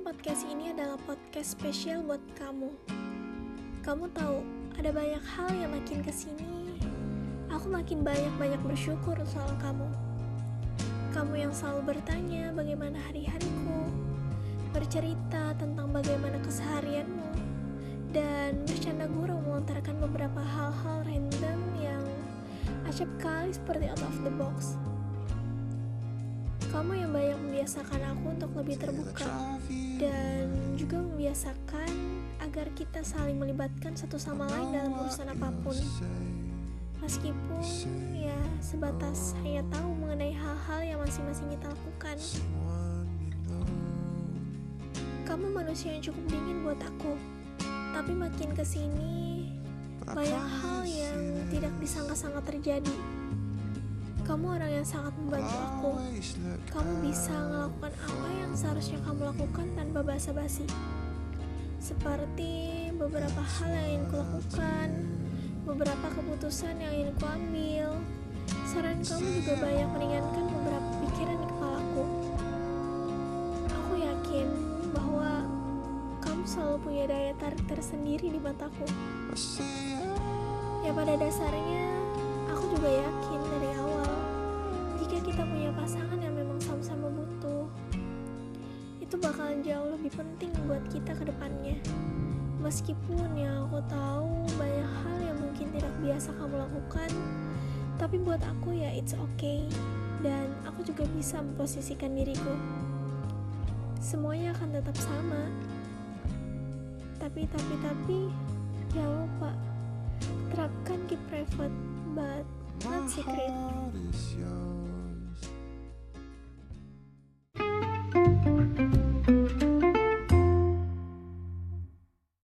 podcast ini adalah podcast spesial buat kamu. Kamu tahu, ada banyak hal yang makin ke sini, aku makin banyak-banyak bersyukur soal kamu. Kamu yang selalu bertanya bagaimana hari-hariku, bercerita tentang bagaimana keseharianmu, dan bercanda-guru melontarkan beberapa hal-hal random yang acap kali seperti out of the box. Kamu yang banyak membiasakan aku untuk lebih terbuka dan juga membiasakan agar kita saling melibatkan satu sama lain dalam urusan apa pun. Meskipun ya sebatas hanya tahu mengenai hal-hal yang masing-masing kita lakukan. Kamu manusia yang cukup dingin buat aku. Tapi makin ke sini banyak hal yang tidak disangka-sangka terjadi. Kamu orang yang sangat membantu aku. Kamu bisa melakukan apa yang seharusnya kamu lakukan tanpa basa-basi. Seperti beberapa hal yang ingin kulakukan, beberapa keputusan yang ingin kuambil. Saran kamu juga banyak meringankan beberapa pikiran di kepalaku. Aku yakin bahwa kamu selalu punya daya tarik tersendiri di mataku. Ya pada dasarnya, aku juga yakin dari awal jika kita punya pasangan yang memang sama-sama butuh, itu bakalan jauh lebih penting buat kita ke depannya. Meskipun ya aku tahu banyak hal yang mungkin tidak biasa kamu lakukan, tapi buat aku ya it's okay dan aku juga bisa memposisikan diriku. Semuanya akan tetap sama. Tapi tapi tapi jangan lupa terapkan keep private but not secret.